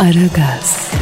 Aragaz,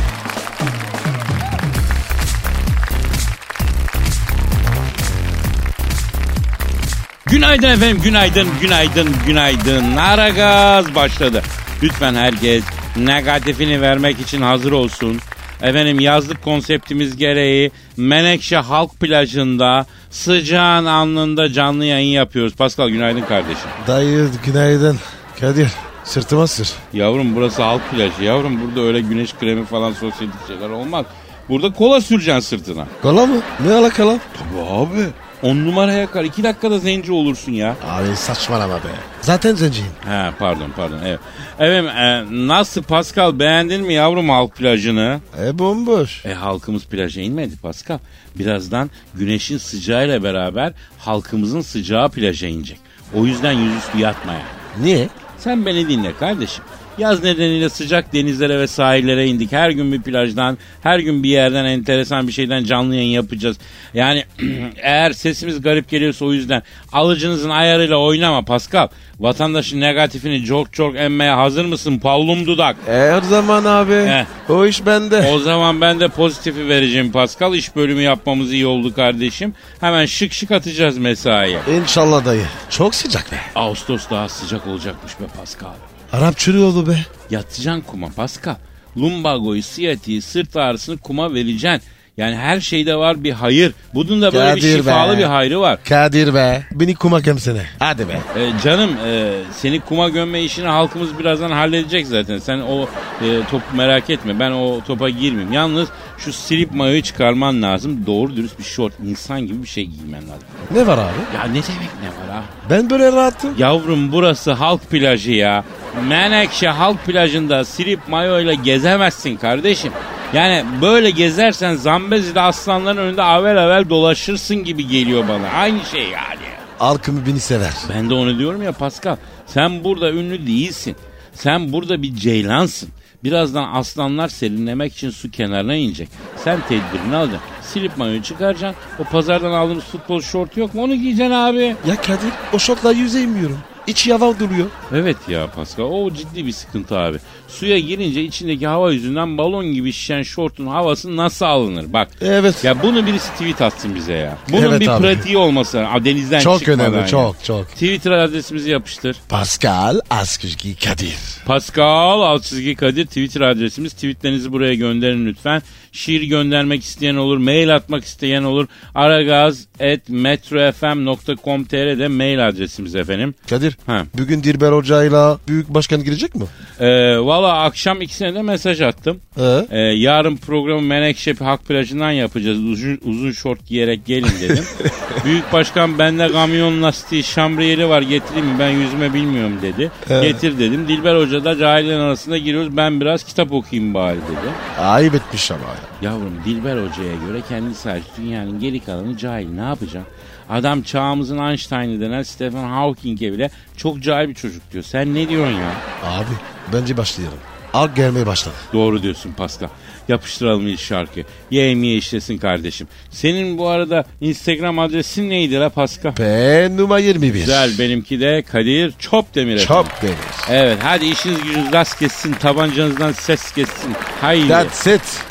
Günaydın efendim, günaydın, günaydın, günaydın. Aragaz başladı. Lütfen herkes negatifini vermek için hazır olsun. Efendim yazlık konseptimiz gereği Menekşe Halk Plajı'nda sıcağın alnında canlı yayın yapıyoruz. Pascal günaydın kardeşim. Dayı günaydın. Kadir sırtıma sır. Yavrum burası halk plajı. Yavrum burada öyle güneş kremi falan sosyetik şeyler olmaz. Burada kola süreceksin sırtına. Kola mı? Ne alaka lan? Tabii abi. On numara yakar. iki dakikada zenci olursun ya. Abi saçmalama be. Zaten zenciyim. Ha pardon pardon evet. Efendim e, nasıl Pascal beğendin mi yavrum halk plajını? E bomboş. E halkımız plaja inmedi Pascal. Birazdan güneşin sıcağıyla beraber halkımızın sıcağı plaja inecek. O yüzden yüzüstü yatma yani. Niye? Sen beni dinle kardeşim. Yaz nedeniyle sıcak denizlere ve sahillere indik. Her gün bir plajdan, her gün bir yerden enteresan bir şeyden canlı yayın yapacağız. Yani eğer sesimiz garip geliyorsa o yüzden alıcınızın ayarıyla oynama Pascal. Vatandaşın negatifini çok çok emmeye hazır mısın Pavlum Dudak? Her zaman abi. Heh. O iş bende. O zaman ben de pozitifi vereceğim Pascal. İş bölümü yapmamız iyi oldu kardeşim. Hemen şık şık atacağız mesaiye. İnşallah dayı. Çok sıcak be. Ağustos daha sıcak olacakmış be Pascal. Arap çürü oldu be. Yatacaksın kuma Pascal. Lumbagoyu, siyatiği, sırt ağrısını kuma vereceksin. Yani her şeyde var bir hayır. Bunun da böyle bir Kadir şifalı be. bir hayrı var. Kadir be. Beni kuma kemsene. Hadi be. Ee, canım e, seni kuma gömme işini halkımız birazdan halledecek zaten. Sen o e, topu merak etme. Ben o topa girmeyeyim. Yalnız şu slip mayoyu çıkarman lazım. Doğru dürüst bir şort, insan gibi bir şey giymen lazım. Ne var abi? Ya ne demek ne var ha? Ben böyle rahatım. Yavrum burası halk plajı ya. Menekşe halk plajında slip mayoyla gezemezsin kardeşim. Yani böyle gezersen Zambezi'de aslanların önünde avel avel dolaşırsın gibi geliyor bana. Aynı şey yani. Halkımı beni sever. Ben de onu diyorum ya Pascal. Sen burada ünlü değilsin. Sen burada bir ceylansın. Birazdan aslanlar serinlemek için su kenarına inecek. Sen tedbirini alacaksın. Silip mayoyu çıkaracaksın. O pazardan aldığımız futbol şort yok mu onu giyeceksin abi. Ya Kadir o şortla yüzeymiyorum. İçi hava duruyor. Evet ya Pascal o ciddi bir sıkıntı abi. Suya girince içindeki hava yüzünden balon gibi şişen şortun havası nasıl alınır? Bak Evet. ya bunu birisi tweet atsın bize ya. Bunun Evet bir abi. pratiği olması lazım. Denizden çok çıkmadan önemli yani. çok çok. Twitter adresimizi yapıştır. Pascal Askışki Kadir. Pascal alt çizgi Kadir Twitter adresimiz. Tweetlerinizi buraya gönderin lütfen. Şiir göndermek isteyen olur, mail atmak isteyen olur. aragaz.metrofm.com.tr'de mail adresimiz efendim. Kadir Ha. bugün Dilber Hoca'yla Büyük Başkan girecek mi? Ee, Valla akşam ikisine de mesaj attım. He? Ee, yarın programı Menekşe Halk Plajı'ndan yapacağız. Uzun, uzun şort giyerek gelin dedim. Büyük başkan bende kamyon lastiği şambriyeli var getireyim mi ben yüzme bilmiyorum dedi. Getir dedim. Dilber Hoca da cahillerin arasında giriyoruz ben biraz kitap okuyayım bari dedi. Ayıp etmiş ama. ya. Yavrum Dilber Hoca'ya göre kendisi hariç dünyanın geri kalanı cahil ne yapacak? Adam çağımızın Einstein'ı denen Stephen Hawking'e bile çok cahil bir çocuk diyor. Sen ne diyorsun ya? Abi bence başlayalım. Al gelmeye başladı. Doğru diyorsun Pascal. Yapıştıralım ilk şarkı. Yemeğe işlesin kardeşim. Senin bu arada Instagram adresin neydi la Pascal? P numara 21. Güzel benimki de Kadir Çopdemir denir. Evet hadi işiniz gücünüz rast kessin. Tabancanızdan ses kessin. Haydi. That's it.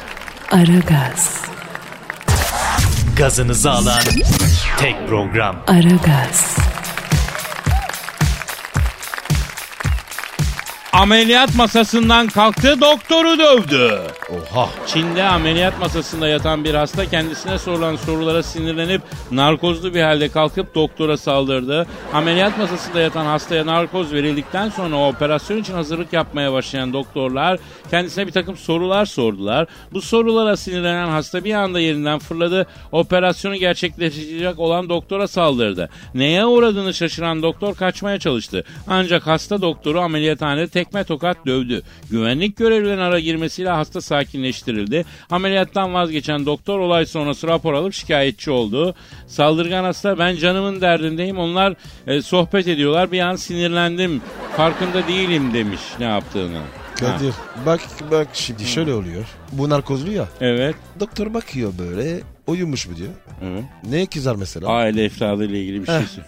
Aragaz, Gazınızı alan tek program. Aragaz, ameliyat masasından kalktı doktoru dövdü. Oha. Çin'de ameliyat masasında yatan bir hasta kendisine sorulan sorulara sinirlenip narkozlu bir halde kalkıp doktora saldırdı. Ameliyat masasında yatan hastaya narkoz verildikten sonra operasyon için hazırlık yapmaya başlayan doktorlar kendisine bir takım sorular sordular. Bu sorulara sinirlenen hasta bir anda yerinden fırladı. Operasyonu gerçekleştirecek olan doktora saldırdı. Neye uğradığını şaşıran doktor kaçmaya çalıştı. Ancak hasta doktoru ameliyathanede tekme tokat dövdü. Güvenlik görevlilerinin ara girmesiyle hasta sakinleştirildi. Ameliyattan vazgeçen doktor olay sonrası rapor alıp şikayetçi oldu. Saldırgan hasta ben canımın derdindeyim onlar e, sohbet ediyorlar bir an sinirlendim farkında değilim demiş ne yaptığını. Kadir bak bak şimdi şöyle oluyor. Bu narkozlu ya. Evet. Doktor bakıyor böyle uyumuş mu diyor. evet. Neye kızar mesela? Aile efradıyla ilgili bir şey.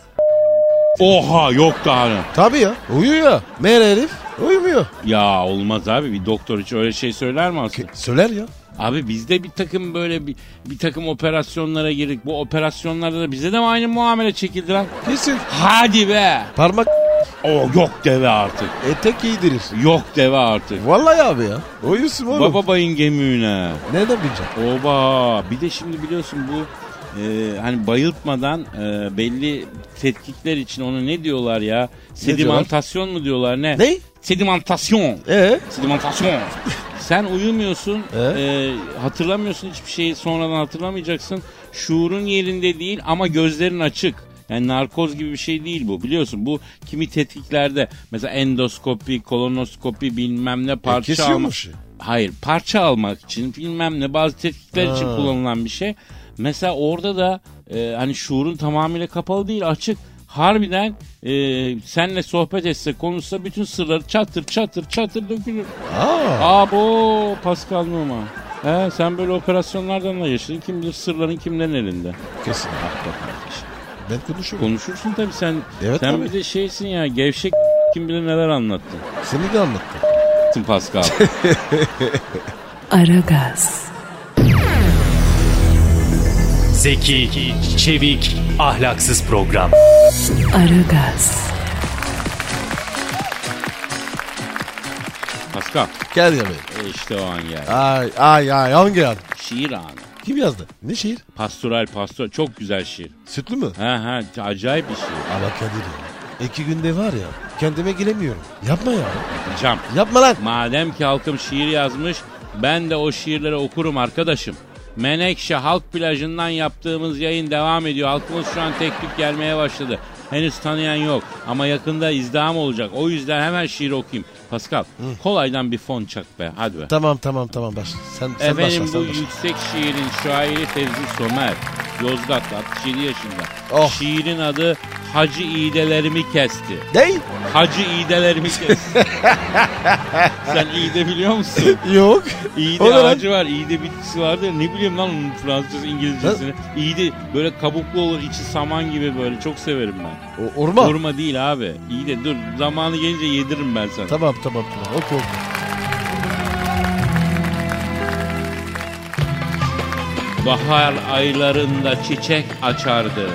Oha yok daha ne? Tabii ya uyuyor. Meğer herif uyumuyor. Ya olmaz abi bir doktor hiç öyle şey söyler mi aslında? Söyler ya. Abi bizde bir takım böyle bir, bir takım operasyonlara girdik. Bu operasyonlarda da bize de mi aynı muamele çekildi lan? Kesin. Hadi be. Parmak O yok deve artık. etek giydirir. Yok deve artık. Vallahi abi ya. Uyusun oğlum. Baba bayın gemüğüne. Nereden bileceksin? Oba. Bir de şimdi biliyorsun bu e, hani bayıltmadan e, belli tetkikler için onu ne diyorlar ya? Sedimentasyon mu diyorlar ne? Ne? Sedimentasyon. Ee? Sedimentasyon. Sen uyumuyorsun, Ee? e, hatırlamıyorsun hiçbir şeyi sonradan hatırlamayacaksın. Şuurun yerinde değil ama gözlerin açık. Yani narkoz gibi bir şey değil bu biliyorsun. Bu kimi tetkiklerde mesela endoskopi, kolonoskopi bilmem ne parça almak. kesiyormuş. Hayır parça almak için bilmem ne bazı tetkikler için Ha. kullanılan bir şey. Mesela orada da e, hani şuurun tamamıyla kapalı değil açık. Harbiden e, senle sohbet etse konuşsa bütün sırları çatır çatır çatır dökülür. Aa. Abo Pascal Numa. He, sen böyle operasyonlardan da yaşadın. Kim bilir sırların kimlerin elinde. Kesin. Ben konuşurum. Konuşursun tabii sen. Evet sen tabii. bir de şeysin ya gevşek kim bilir neler anlattın. Seni de anlattım. Tüm Pascal. Aragaz, Zeki, çevik, ahlaksız program. Aragaz, Pascal. Gel ya be. E işte o an geldi. Ay ay ay hangi an? Şiir anı. Kim yazdı? Ne şiir? Pastoral pastoral. Çok güzel şiir. Sütlü mü? Ha ha acayip bir şiir. Ama Kadir ya. İki günde var ya kendime gelemiyorum. Yapma ya. Cam. Yapma lan. Madem ki halkım şiir yazmış ben de o şiirleri okurum arkadaşım. Menekşe halk plajından yaptığımız yayın devam ediyor. Halkımız şu an tek tük gelmeye başladı. Henüz tanıyan yok ama yakında izdiham olacak. O yüzden hemen şiir okuyayım. Pascal kolaydan bir fon çak be hadi be. Tamam tamam tamam başla. Sen, sen Efendim başla bu sen başla. yüksek şiirin şairi Fevzi Somer. Yozgatlı 67 yaşında. Oh. Şiirin adı Hacı İğdelerimi Kesti. Değil. Hacı İğdelerimi Kesti. Sen iğde biliyor musun? Yok. İğde O ne lan? ağacı var. İğde bitkisi vardı. Ne bileyim lan onun Fransızcası, İngilizcesini. İğde böyle kabuklu olur. içi saman gibi böyle. Çok severim ben. O, orman. Hurma değil abi. İğde dur. Zamanı gelince yediririm ben sana. Tamam tamam tamam. Oku oku. Bahar aylarında çiçek açardı.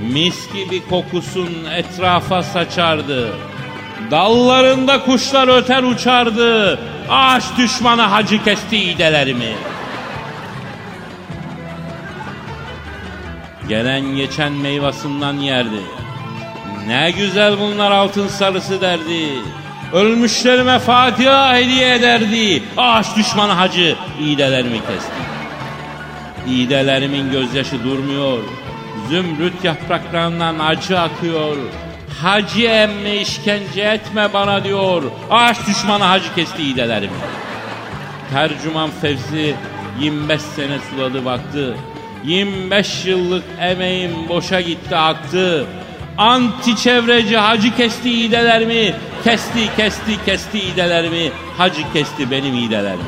Mis gibi kokusun etrafa saçardı. Dallarında kuşlar öter uçardı. Ağaç düşmanı hacı kesti iğdelerimi. Gelen geçen meyvasından yerdi. Ne güzel bunlar altın sarısı derdi. Ölmüşlerime Fatiha hediye ederdi. Ağaç düşmanı hacı iğdelerimi kesti. İğdelerimin gözyaşı durmuyor. Zümrüt yapraklarından acı akıyor. Hacı emme işkence etme bana diyor. Ağaç düşmanı hacı kesti iğdelerimi. Tercüman Fevzi 25 sene suladı baktı. 25 yıllık emeğim boşa gitti aktı. Anti çevreci hacı kesti iğdelerimi. Kesti kesti kesti iğdelerimi. Hacı kesti benim iğdelerimi.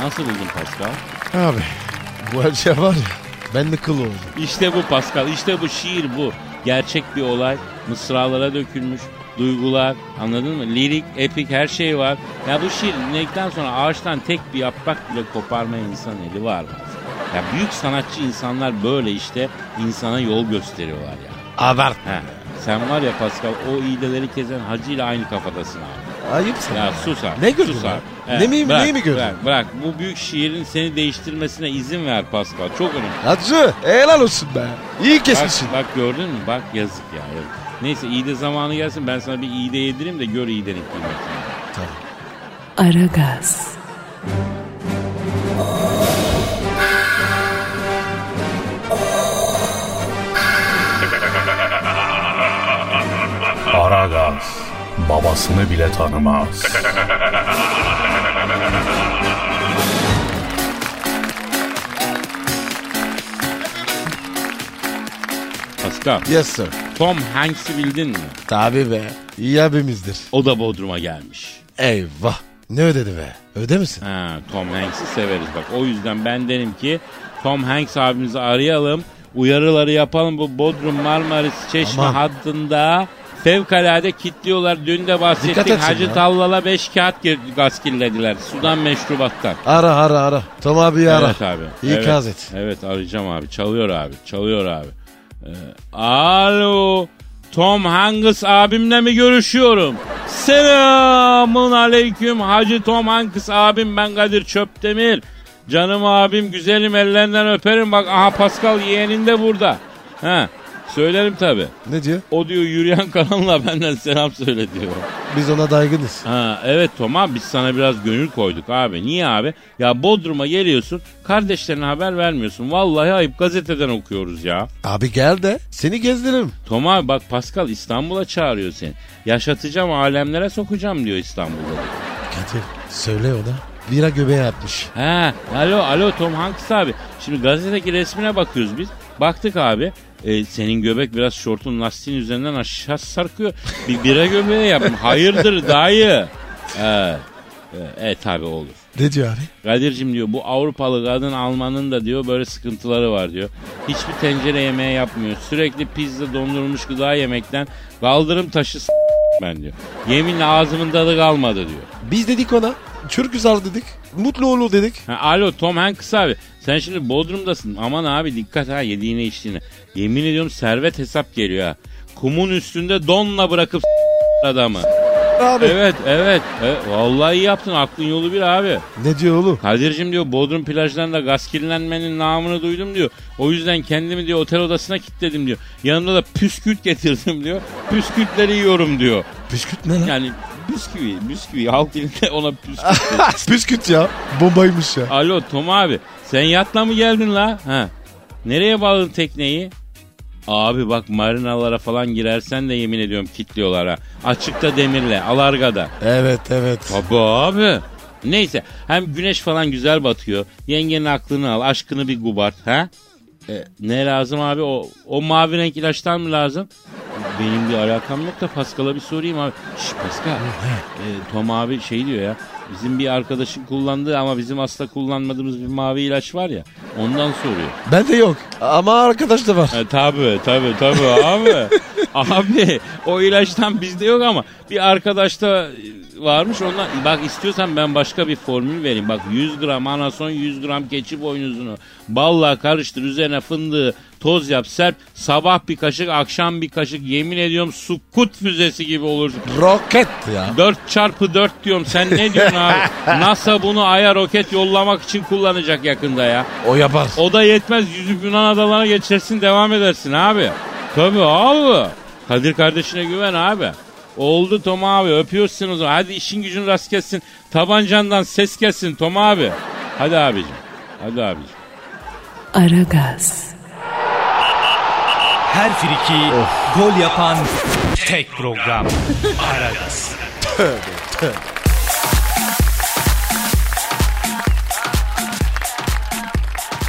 Nasıl buldun Pascal? Abi bu her şey var ya. Ben de kıl oldum. İşte bu Pascal, işte bu şiir bu. Gerçek bir olay, mısralara dökülmüş, duygular, anladın mı? Lirik, epik her şey var. Ya bu şiir dinledikten sonra ağaçtan tek bir yaprak bile koparmaya insan eli var? Ya büyük sanatçı insanlar böyle işte insana yol gösteriyorlar ya. Abart. He. Sen var ya Pascal o iğdeleri kezen hacı ile aynı kafadasın abi. Ayıpsın. Ya sus abi. Ne gördün sus lan? abi. Ne mi- bırak, neyi mi gördün? Bırak, bırak. Bu büyük şiirin seni değiştirmesine izin ver Pascal. Çok önemli. Hacı helal olsun be. İyi kesmişsin. Bak, bak gördün mü? Bak yazık ya. Yazık. Neyse iğde zamanı gelsin ben sana bir iğde yedireyim de gör iğdenin kıymetini. Tamam. Aragaz, Aragaz babasını bile tanımaz. Pascal, Yes sir. Tom Hanks'i bildin mi? Tabi be. İyi abimizdir. O da Bodrum'a gelmiş. Eyvah. Ne ödedi be? Öde misin? Ha, Tom Hanks'i severiz bak. O yüzden ben derim ki Tom Hanks abimizi arayalım. Uyarıları yapalım bu Bodrum Marmaris Çeşme Aman. hattında fevkalade kitliyorlar. Dün de bahsettik Hacı ya. Tallala 5 kağıt gaz kirlediler. Sudan meşrubattan. Ara ara ara. Tom abi ara. Evet abi. İkaz evet. et. Evet arayacağım abi. Çalıyor abi. Çalıyor abi. Ee, alo. Tom Hanks abimle mi görüşüyorum? Selamun aleyküm Hacı Tom Hanks abim ben Kadir Çöptemir. Canım abim güzelim ellerinden öperim bak aha Pascal yeğenin de burada. Ha söylerim tabi. Ne diyor? O diyor yürüyen kanalına benden selam söyle diyor. Biz ona daygınız. Ha, evet Tom abi biz sana biraz gönül koyduk abi. Niye abi? Ya Bodrum'a geliyorsun kardeşlerine haber vermiyorsun. Vallahi ayıp gazeteden okuyoruz ya. Abi gel de seni gezdirelim. Tom abi bak Pascal İstanbul'a çağırıyor seni. Yaşatacağım alemlere sokacağım diyor İstanbul'da. Kadir söyle ona. Bira göbeği atmış. Ha, alo alo Tom Hanks abi. Şimdi gazetedeki resmine bakıyoruz biz. Baktık abi. E, senin göbek biraz şortun lastiğin üzerinden aşağı sarkıyor. Bir bira göbeği yapın. Hayırdır dayı? Evet. E, e tabi olur. Ne diyor abi? Kadir'cim diyor bu Avrupalı kadın Alman'ın da diyor böyle sıkıntıları var diyor. Hiçbir tencere yemeği yapmıyor. Sürekli pizza dondurulmuş gıda yemekten kaldırım taşı s- ben diyor. Yeminle ağzımın tadı kalmadı diyor. Biz dedik ona. Çok güzel dedik. Mutlu olur dedik. Ha, alo Tom Hanks abi sen şimdi Bodrum'dasın. Aman abi dikkat ha yediğine içtiğine. Yemin ediyorum servet hesap geliyor ha. Kumun üstünde donla bırakıp adamı. Abi. Evet evet. evet. Vallahi iyi yaptın aklın yolu bir abi. Ne diyor oğlum? Kadir'cim diyor Bodrum plajlarında gaz kirlenmenin namını duydum diyor. O yüzden kendimi diyor otel odasına kilitledim diyor. Yanımda da püskürt getirdim diyor. Püskürtleri yiyorum diyor. Bisküt ne lan? Yani bisküvi, bisküvi halk dilinde ona püskürt. Bisküt ya. Bombaymış ya. Alo Tom abi sen yatla mı geldin la? Ha. Nereye bağladın tekneyi? Abi bak marinalara falan girersen de yemin ediyorum kilitliyorlar ha. Açıkta demirle, alargada. Evet evet. Tabii abi. Neyse hem güneş falan güzel batıyor. Yengenin aklını al, aşkını bir gubart ha. E, ne lazım abi? O, o mavi renk ilaçtan mı lazım? Benim bir alakam yok da Pascal'a bir sorayım abi. Şş Pascal. E, Tom abi şey diyor ya. Bizim bir arkadaşın kullandığı ama bizim asla kullanmadığımız bir mavi ilaç var ya. Ondan soruyor. Bende yok. Ama arkadaş da var. E, tabii tabii tabii abi. abi o ilaçtan bizde yok ama bir arkadaşta varmış ondan. Bak istiyorsan ben başka bir formül vereyim. Bak 100 gram anason 100 gram keçi boynuzunu balla karıştır üzerine fındığı toz yap serp. Sabah bir kaşık akşam bir kaşık yemin ediyorum sukut füzesi gibi olur. Roket ya. 4 çarpı 4 diyorum sen ne diyorsun abi? NASA bunu aya roket yollamak için kullanacak yakında ya. O yapar. O da yetmez yüzüp Yunan adalarına geçersin devam edersin abi. Tabii abi. Kadir kardeşine güven abi. Oldu Tom abi öpüyorsun o zaman. Hadi işin gücün rast gelsin. Tabancandan ses gelsin Tom abi. Hadi abicim. Hadi abicim. Aragaz, Her friki gol yapan tek program. Aragaz.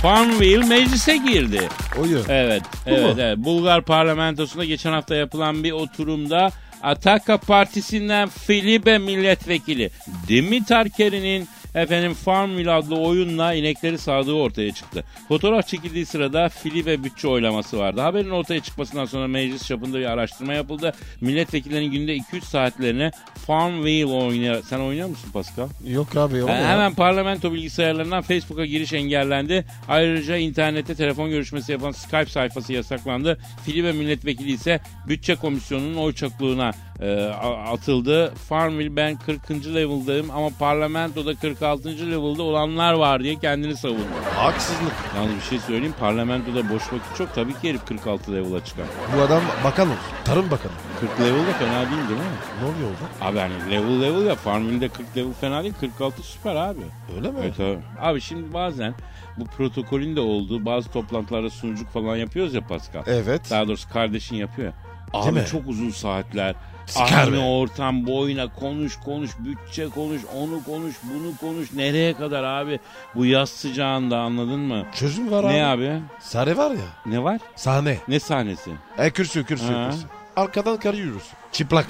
Farmville meclise girdi. Oyun. Evet, evet, evet. Bulgar parlamentosunda geçen hafta yapılan bir oturumda Ataka Partisi'nden Filibe milletvekili Dimitar Keri'nin efendim Farmville adlı oyunla inekleri sağdığı ortaya çıktı. Fotoğraf çekildiği sırada fili ve bütçe oylaması vardı. Haberin ortaya çıkmasından sonra meclis çapında bir araştırma yapıldı. Milletvekillerinin günde 2-3 saatlerini Farmville oynuyor. Sen oynuyor musun Pascal? Yok abi yok. Ha, ya. hemen parlamento bilgisayarlarından Facebook'a giriş engellendi. Ayrıca internette telefon görüşmesi yapan Skype sayfası yasaklandı. Fili ve milletvekili ise bütçe komisyonunun oy çokluğuna e, atıldı. Farmville ben 40. level'dayım ama parlamentoda 46. level'da olanlar var diye kendini savundu. Haksızlık. Yalnız bir şey söyleyeyim parlamentoda boş vakit çok tabii ki herif 46 level'a çıkar. Bu adam bakan olsun. Tarım bakanı. 40 level de fena değil değil mi? Ne oluyor orada? Abi hani level level ya Farmville'de 40 level fena değil 46 süper abi. Öyle mi? Evet abi. Abi şimdi bazen bu protokolün de olduğu bazı toplantılarda sunuculuk falan yapıyoruz ya Pascal. Evet. Daha doğrusu kardeşin yapıyor ya. Abi çok uzun saatler. Sıkar Aynı be. ortam boyuna konuş konuş bütçe konuş onu konuş bunu konuş nereye kadar abi bu yaz sıcağında anladın mı? Çözüm var abi. Ne abi? Sahne var ya. Ne var? Sahne. Ne sahnesi? E kürsü kürsü Ha. kürsü. Arkadan karıyoruz. Çıplak.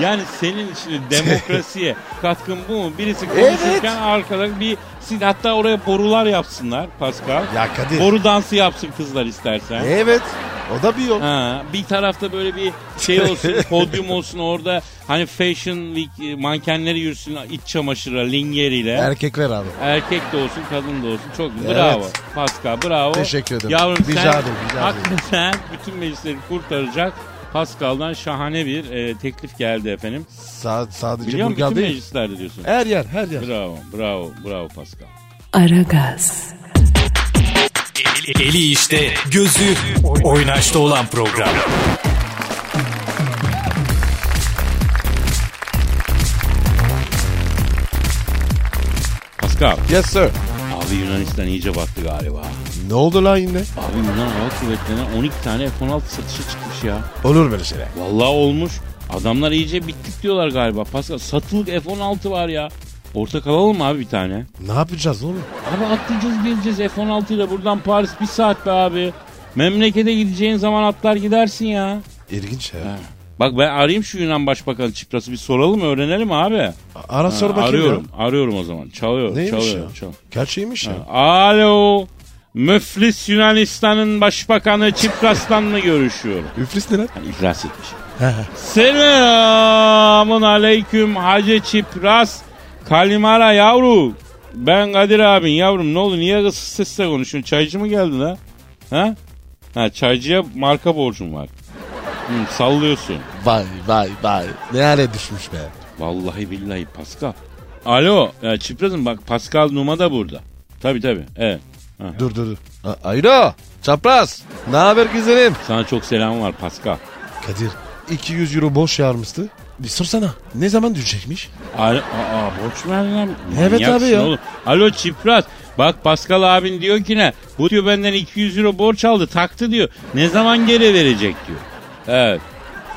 Yani senin için demokrasiye katkın bu mu? Birisi konuşurken arkadan bir hatta oraya borular yapsınlar Pascal. Ya Kadir. Boru dansı yapsın kızlar istersen. Evet. O da bir yol. Ha, bir tarafta böyle bir şey olsun, podyum olsun orada hani Fashion Week e, mankenleri yürüsün iç çamaşırla, lingeriyle. Erkekler abi. Erkek de olsun, kadın da olsun. Çok bravo. Evet. Pascal bravo. Teşekkür ederim. Yavrum Rica sen ederim, rica ederim. hakikaten bütün meclisleri kurtaracak Pascal'dan şahane bir e, teklif geldi efendim. Sa sadece Biliyor musun? Bütün değil. meclislerde diyorsun. Her yer her yer. Bravo, bravo, bravo Pascal. Aragaz, Eli, eli işte, gözü oynaşta olan program. Pascal, Yes sir. abi Yunanistan iyice battı galiba. Ne oldu lan yine? Abi Yunan Hava Kuvvetleri'ne 12 tane F-16 satışa çıkmış ya. Olur böyle şeyler. Vallahi olmuş. Adamlar iyice bittik diyorlar galiba. Pascal satılık F-16 var ya. Ortak alalım mı abi bir tane? Ne yapacağız oğlum? Abi atlayacağız geleceğiz F-16 ile buradan Paris bir saat be abi. Memlekete gideceğin zaman atlar gidersin ya. İlginç ya. Bak ben arayayım şu Yunan Başbakanı Çipras'ı bir soralım öğrenelim abi. Ara sor Ha, bakayım arıyorum, ya. arıyorum o zaman. Çalıyor, Neymiş çalıyor. ya? Çal. Kaç şeymiş ya? Alo. Müflis Yunanistan'ın Başbakanı Çipras'tan mı görüşüyor? Üflis ne lan? Yani iflas etmiş. Selamun aleyküm Hacı Çipras. Kalimara yavru. Ben Kadir abin yavrum ne oldu niye kısık sesle konuşuyorsun? Çaycı mı geldin ha? Ha? Ha çaycıya marka borcum var. Hı, sallıyorsun. Vay vay vay. Ne hale düşmüş be. Vallahi billahi Pascal. Alo ya Çipras'ım bak Pascal Numa da burada. Tabi tabi evet. Dur dur dur. A- Ayro. Çapraz. Ne haber güzelim? Sana çok selam var Pascal. Kadir 200 euro boş yarmıştı. Bir sorsana. Ne zaman düşecekmiş? Alo, aa, borç mu verdin abi? Evet Manyaksın abi ya. oğlum. Alo Çipras. Bak Pascal abin diyor ki ne? Bu diyor benden 200 euro borç aldı taktı diyor. Ne zaman geri verecek diyor. Evet.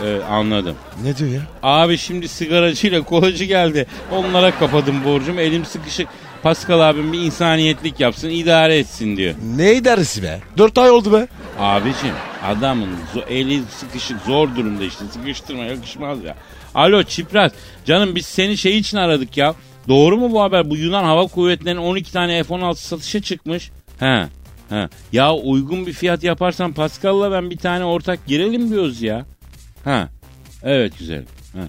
Evet anladım. Ne diyor ya? Abi şimdi sigaracıyla kolacı geldi. Onlara kapadım borcumu. Elim sıkışık. Pascal abim bir insaniyetlik yapsın idare etsin diyor. Ne idaresi be? 4 ay oldu be. Abicim adamın eli sıkışık zor durumda işte sıkıştırma yakışmaz ya. Alo Çipras canım biz seni şey için aradık ya. Doğru mu bu haber? Bu Yunan Hava Kuvvetleri'nin 12 tane F-16 satışa çıkmış. He. He. Ya uygun bir fiyat yaparsan Pascal'la ben bir tane ortak girelim diyoruz ya. Ha. Evet güzel. Ha.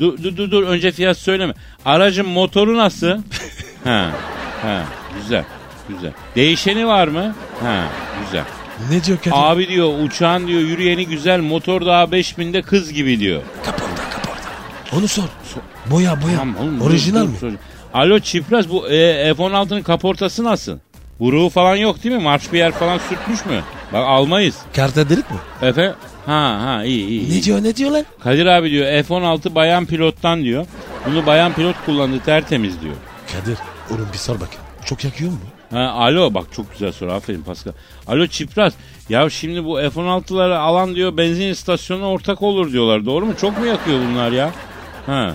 Dur dur dur önce fiyat söyleme. Aracın motoru nasıl? ha. Ha. Güzel. Güzel. Değişeni var mı? Ha. Güzel. Ne diyor Kadir? Abi diyor uçağın diyor yürüyeni güzel motor daha 5000'de kız gibi diyor. Kaporta kaporta. Onu sor. Boya boya. Tamam oğlum, Orijinal mi? sor. Alo Çipras bu e, F-16'nın kaportası nasıl? Vuruğu falan yok değil mi? Marş bir yer falan sürtmüş mü? Bak almayız. Karta delik mi? Efe ha ha iyi iyi. iyi. Ne diyor ne diyor lan? Kadir abi diyor F-16 bayan pilottan diyor. Bunu bayan pilot kullandı tertemiz diyor. Kadir oğlum bir sor bakayım. Çok yakıyor mu? Ha, alo bak çok güzel soru aferin Pascal. Alo Çipras ya şimdi bu F-16'ları alan diyor benzin istasyonuna ortak olur diyorlar doğru mu? Çok mu yakıyor bunlar ya? Ha,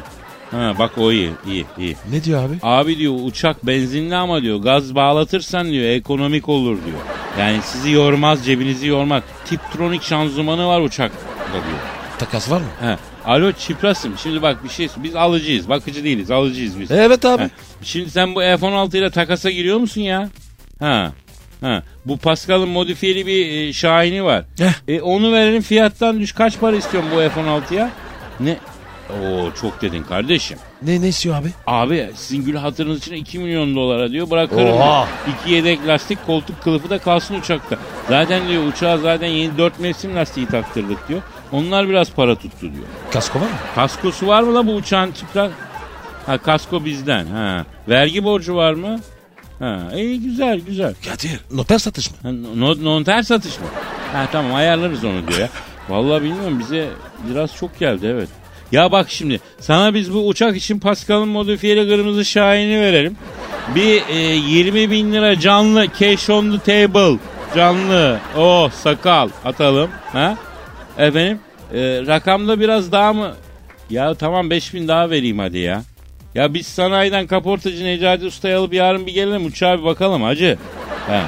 ha bak o iyi iyi iyi. Ne diyor abi? Abi diyor uçak benzinli ama diyor gaz bağlatırsan diyor ekonomik olur diyor. Yani sizi yormaz cebinizi yormaz. Tiptronik şanzımanı var uçakta diyor. Takas var mı? He. Alo Çipras'ım şimdi bak bir şey biz alıcıyız bakıcı değiliz alıcıyız biz. Evet abi. Ha, Şimdi sen bu F-16 ile takasa giriyor musun ya? Ha. Ha. Bu Pascal'ın modifiyeli bir e, Şahin'i var. Heh. E, onu verelim fiyattan düş. Kaç para istiyorsun bu F-16'ya? Ne? Oo çok dedin kardeşim. Ne ne istiyor abi? Abi sizin gül hatırınız için 2 milyon dolara diyor bırakırım. Oha. diyor. İki yedek lastik koltuk kılıfı da kalsın uçakta. Zaten diyor uçağa zaten yeni 4 mevsim lastiği taktırdık diyor. Onlar biraz para tuttu diyor. Kasko var mı? Kaskosu var mı la bu uçağın çıplak? Ha kasko bizden. Ha. Vergi borcu var mı? Ha iyi güzel güzel. Kadir. Noter satış mı? Ha, no, noter satış mı? Ha tamam ayarlarız onu diyor ya. Vallahi bilmiyorum bize biraz çok geldi evet. Ya bak şimdi sana biz bu uçak için Pascal'ın modifiyeli kırmızı şahini verelim. Bir e, 20 bin lira canlı cash on the table canlı oh sakal atalım. Ha? Efendim e, rakamda biraz daha mı? Ya tamam 5 bin daha vereyim hadi ya. Ya biz sanayiden kaportacı Necati Usta'yı alıp yarın bir gelelim uçağa bir bakalım hacı. Ha.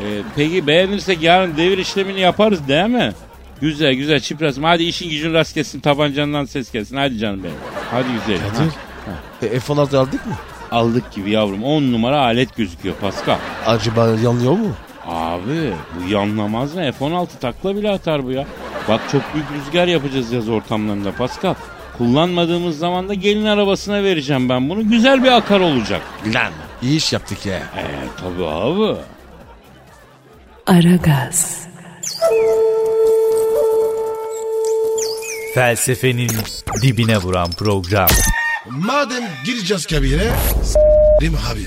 E, peki beğenirsek yarın devir işlemini yaparız değil mi? Güzel güzel çiprasım. Hadi işin gücün rast gelsin tabancandan ses gelsin. Hadi canım benim. Hadi güzel. Kadir. E, F-16 aldık mı? Aldık gibi yavrum. 10 numara alet gözüküyor Pascal. Acaba yanıyor mu? Abi bu yanlamaz mı? F-16 takla bile atar bu ya. Bak çok büyük rüzgar yapacağız yaz ortamlarında Pascal. Kullanmadığımız zaman da gelin arabasına vereceğim ben bunu. Güzel bir akar olacak. Lan. İyi iş yaptık ya. E tabi abi. Aragaz, Felsefenin dibine vuran program. Madem gireceğiz kabire s**rim abi.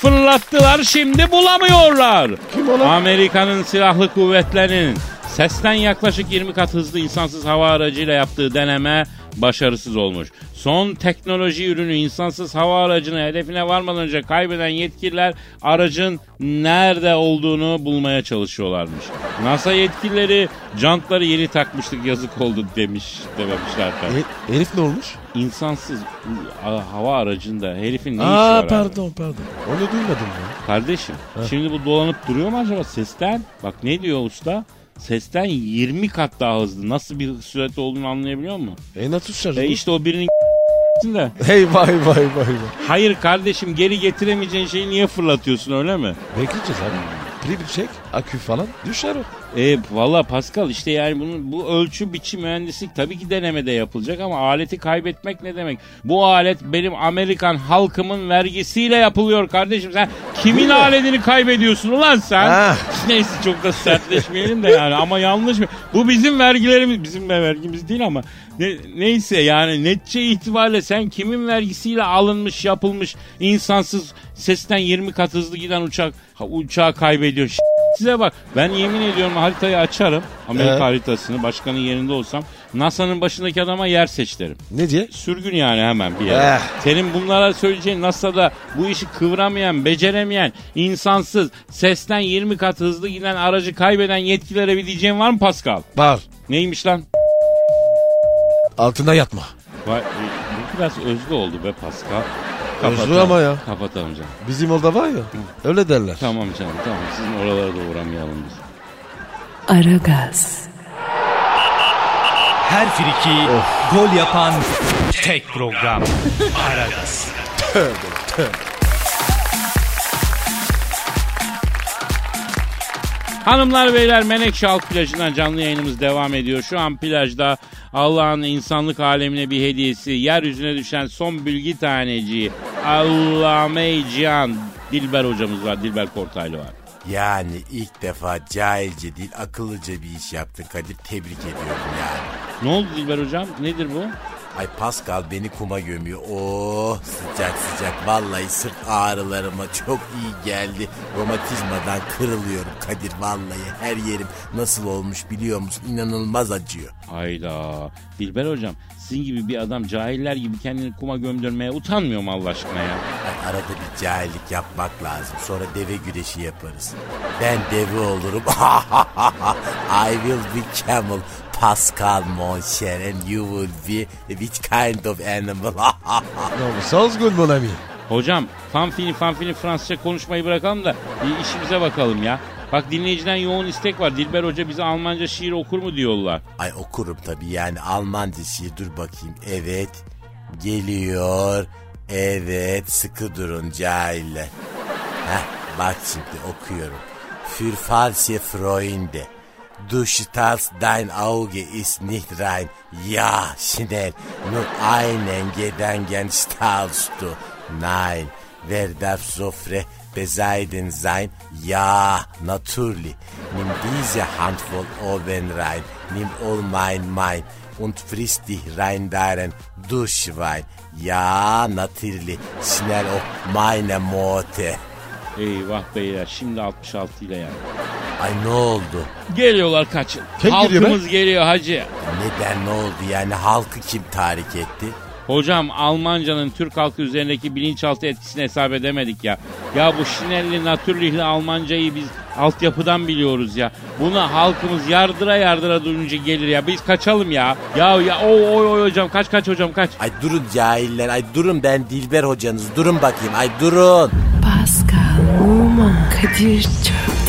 Fırlattılar şimdi bulamıyorlar. Kim? Amerika'nın silahlı kuvvetlerinin sesten yaklaşık 20 kat hızlı insansız hava aracıyla yaptığı deneme başarısız olmuş. Son teknoloji ürünü insansız hava aracını hedefine varmadan önce kaybeden yetkililer aracın nerede olduğunu bulmaya çalışıyorlarmış. NASA yetkilileri jantları yeni takmıştık yazık oldu demiş dememişler. E, herif ne olmuş? İnsansız hava aracında herifin ne işi var Aa abi? pardon pardon. Onu duymadım ya. Kardeşim şimdi bu dolanıp duruyor mu acaba sesten? Bak ne diyor usta? Sesten 20 kat daha hızlı. Nasıl bir sürat olduğunu anlayabiliyor musun? E nasıl şarj? E işte o birinin de. Hey vay vay vay vay. Hayır kardeşim geri getiremeyeceğin şeyi niye fırlatıyorsun öyle mi? Bekleyeceğiz abi. Bir çek. Akü falan. Düşer o. E valla Pascal işte yani bunun bu ölçü biçim mühendislik tabii ki denemede yapılacak ama aleti kaybetmek ne demek? Bu alet benim Amerikan halkımın vergisiyle yapılıyor kardeşim. Sen kimin aletini kaybediyorsun ulan sen? Ah. Neyse çok da sertleşmeyelim de yani ama yanlış mı? Bu bizim vergilerimiz bizim de vergimiz değil ama ne, neyse yani netçe itibariyle sen kimin vergisiyle alınmış yapılmış insansız sesten 20 kat hızlı giden uçak ha, uçağı kaybediyor. Ş- Size bak ben yemin ediyorum haritayı açarım Amerika Evet. haritasını başkanın yerinde olsam NASA'nın başındaki adama yer seç derim. Ne diye? Sürgün yani hemen bir yere. Eh. Senin bunlara söyleyeceğin NASA'da bu işi kıvramayan, beceremeyen, insansız, sesten 20 kat hızlı giden aracı kaybeden yetkililere bir diyeceğin var mı Pascal? Var. Neymiş lan? Altında yatma. Vay, e, bu biraz özlü oldu be Pascal. Özlü ama ya. Kapatalım canım. Bizim orada var ya. Öyle derler. Tamam canım tamam. Sizin oralara da uğramayalım biz. Aragaz, Her friki gol yapan tek program. Aragaz. Hanımlar beyler Menekşe Halk Plajı'ndan canlı yayınımız devam ediyor. Şu an plajda Allah'ın insanlık alemine bir hediyesi. Yeryüzüne düşen son bilgi taneciği. Allame Cihan Dilber hocamız var. Dilber Kortaylı var. Yani ilk defa cahilce değil akıllıca bir iş yaptın Kadir. Tebrik ediyorum yani. Ne oldu Dilber hocam? Nedir bu? Ay Pascal beni kuma gömüyor. Oh sıcak sıcak. Vallahi sırt ağrılarıma çok iyi geldi. Romatizmadan kırılıyorum Kadir vallahi. Her yerim nasıl olmuş biliyor musun? İnanılmaz acıyor. Hayda. Dilber hocam sizin gibi bir adam cahiller gibi kendini kuma gömdürmeye utanmıyor mu Allah aşkına ya? Ay arada bir cahillik yapmak lazım. Sonra deve güreşi yaparız. Ben deve olurum. I will be camel. Pascal mon cher and you will be which kind of animal? No, sounds good mon ami. Hocam fanfini fanfini Fransızca konuşmayı bırakalım da bir işimize bakalım ya. Bak dinleyiciden yoğun istek var. Dilber Hoca bize Almanca şiir okur mu diyorlar. Ay okurum tabii yani Almanca şiir dur bakayım. Evet geliyor. Evet sıkı durun cahiller. Heh, bak şimdi okuyorum. Für falsche Freunde. Du stals dein Auge ist nicht rein. Ja, schnell. Nur einen Gedanken stahlst du. Nein, wer darf so frech beseiden sein? Ja, natürlich. Nimm diese Handvoll oben rein. Nimm all mein mein und friss dich rein darin, du Schwein. Ja, natürlich. Schnell auf meine Mote. Eyvah beyler şimdi 66 ile yani. Ay ne oldu? Geliyorlar kaçın. Kim Halkımız geliyor hacı. Neden ne oldu yani halkı kim tahrik etti? Hocam Almancanın Türk halkı üzerindeki bilinçaltı etkisini hesap edemedik ya. Ya bu şinelli, natürlihli Almancayı biz altyapıdan biliyoruz ya. Buna halkımız yardıra yardıra duyunca gelir ya. Biz kaçalım ya. Ya ya oy oy oy hocam kaç kaç hocam kaç. Ay durun cahiller ay durun ben Dilber hocanız durun bakayım ay durun. Pascal, Oman, Kadir çok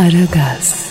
Aragaz.